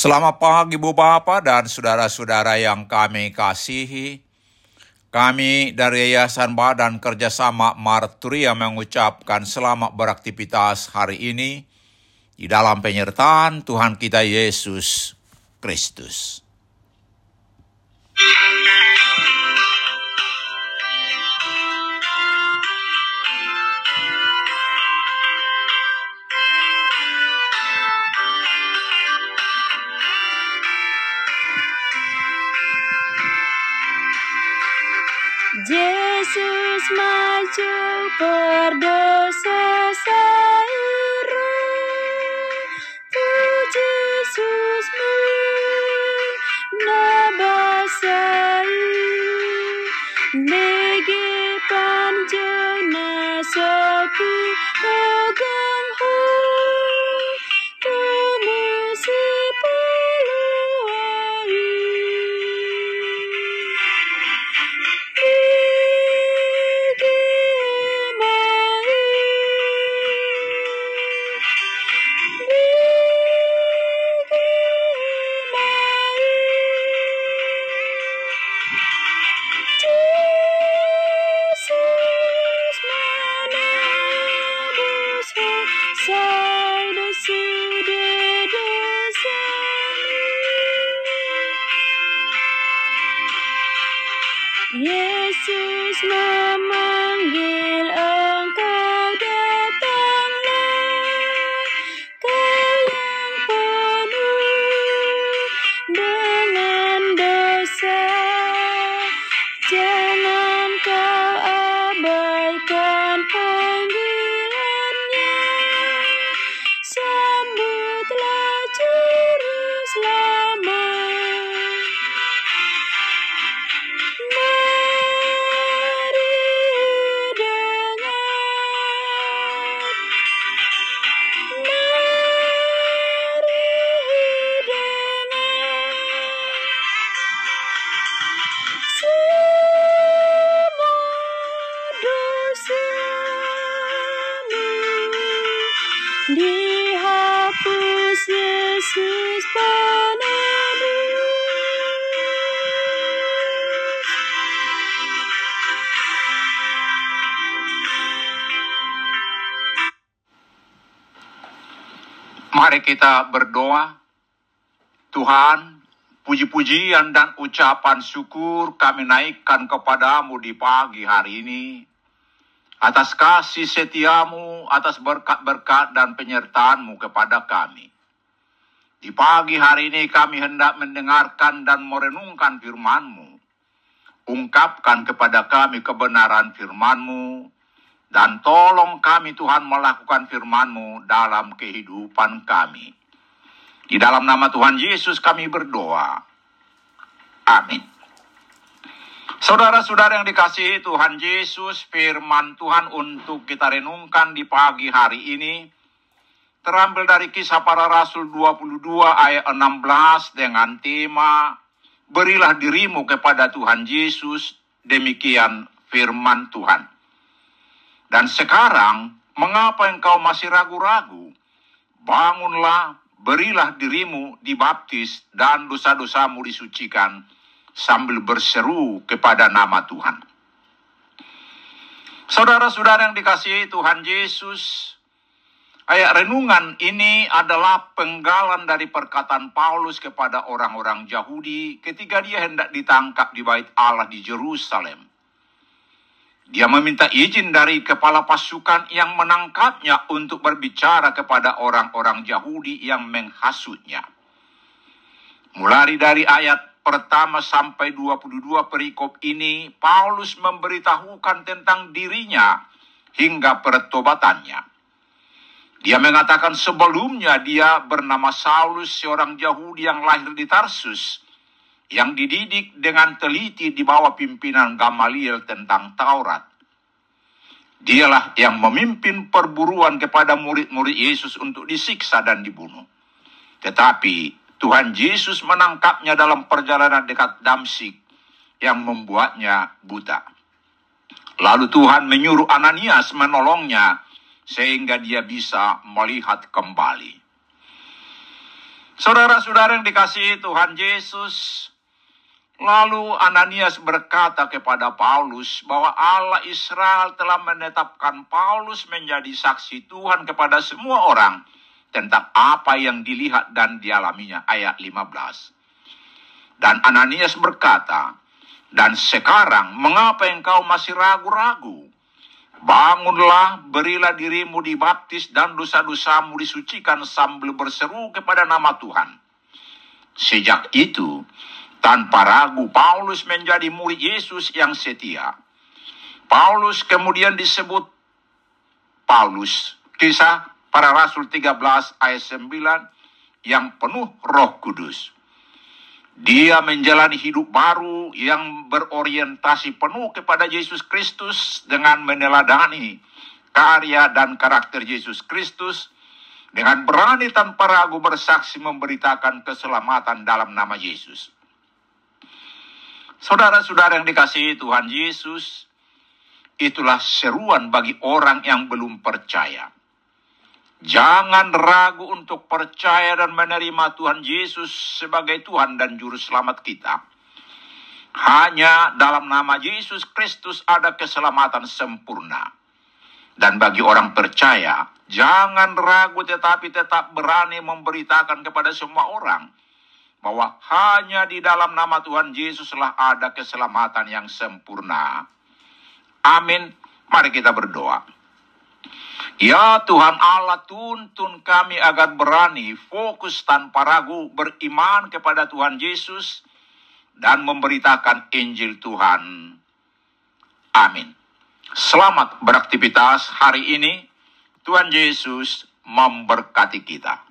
Selamat pagi Ibu Bapak dan saudara-saudara yang kami kasihi. Kami dari Yayasan Badan Kerjasama Marturia mengucapkan selamat beraktivitas hari ini di dalam penyertaan Tuhan kita Yesus Kristus. Yesus maju berdosa Yesus memanggil dihapus Yesus penebus. Mari kita berdoa. Tuhan, puji-pujian dan ucapan syukur kami naikkan kepadamu di pagi hari ini. Atas kasih setiamu, atas berkat-berkat dan penyertaanmu kepada kami. Di pagi hari ini kami hendak mendengarkan dan merenungkan firman-Mu. Ungkapkan kepada kami kebenaran firman-Mu, dan tolong kami Tuhan melakukan firman-Mu dalam kehidupan kami. Di dalam nama Tuhan Yesus kami berdoa. Amin. Saudara-saudara yang dikasihi Tuhan Yesus, firman Tuhan untuk kita renungkan di pagi hari ini terambil dari kisah para rasul 22 ayat 16 dengan tema Berilah dirimu kepada Tuhan Yesus, demikian firman Tuhan. Dan sekarang, mengapa engkau masih ragu-ragu? Bangunlah, berilah dirimu dibaptis dan dosa-dosamu disucikan sambil berseru kepada nama Tuhan. Saudara-saudara yang dikasihi Tuhan Yesus, ayat renungan ini adalah penggalan dari perkataan Paulus kepada orang-orang Yahudi ketika dia hendak ditangkap di bait Allah di Jerusalem. Dia meminta izin dari kepala pasukan yang menangkapnya untuk berbicara kepada orang-orang Yahudi yang menghasutnya. Mulai dari ayat pertama sampai 22 perikop ini, Paulus memberitahukan tentang dirinya hingga pertobatannya. Dia mengatakan sebelumnya dia bernama Saulus, seorang Yahudi yang lahir di Tarsus, yang dididik dengan teliti di bawah pimpinan Gamaliel tentang Taurat. Dialah yang memimpin perburuan kepada murid-murid Yesus untuk disiksa dan dibunuh. Tetapi Tuhan Yesus menangkapnya dalam perjalanan dekat Damsik yang membuatnya buta. Lalu Tuhan menyuruh Ananias menolongnya sehingga dia bisa melihat kembali. Saudara-saudara yang dikasihi Tuhan Yesus, lalu Ananias berkata kepada Paulus bahwa Allah Israel telah menetapkan Paulus menjadi saksi Tuhan kepada semua orang tentang apa yang dilihat dan dialaminya. Ayat 15. Dan Ananias berkata, dan sekarang mengapa engkau masih ragu-ragu? Bangunlah, berilah dirimu dibaptis dan dosa-dosamu disucikan sambil berseru kepada nama Tuhan. Sejak itu, tanpa ragu Paulus menjadi murid Yesus yang setia. Paulus kemudian disebut Paulus. Kisah para Rasul 13 ayat 9 yang penuh roh kudus. Dia menjalani hidup baru yang berorientasi penuh kepada Yesus Kristus dengan meneladani karya dan karakter Yesus Kristus dengan berani tanpa ragu bersaksi memberitakan keselamatan dalam nama Yesus. Saudara-saudara yang dikasihi Tuhan Yesus, itulah seruan bagi orang yang belum percaya. Jangan ragu untuk percaya dan menerima Tuhan Yesus sebagai Tuhan dan Juru Selamat kita. Hanya dalam nama Yesus Kristus ada keselamatan sempurna. Dan bagi orang percaya, jangan ragu tetapi tetap berani memberitakan kepada semua orang bahwa hanya di dalam nama Tuhan Yesuslah ada keselamatan yang sempurna. Amin. Mari kita berdoa. Ya Tuhan Allah tuntun kami agar berani, fokus tanpa ragu, beriman kepada Tuhan Yesus, dan memberitakan Injil Tuhan. Amin. Selamat beraktivitas hari ini. Tuhan Yesus memberkati kita.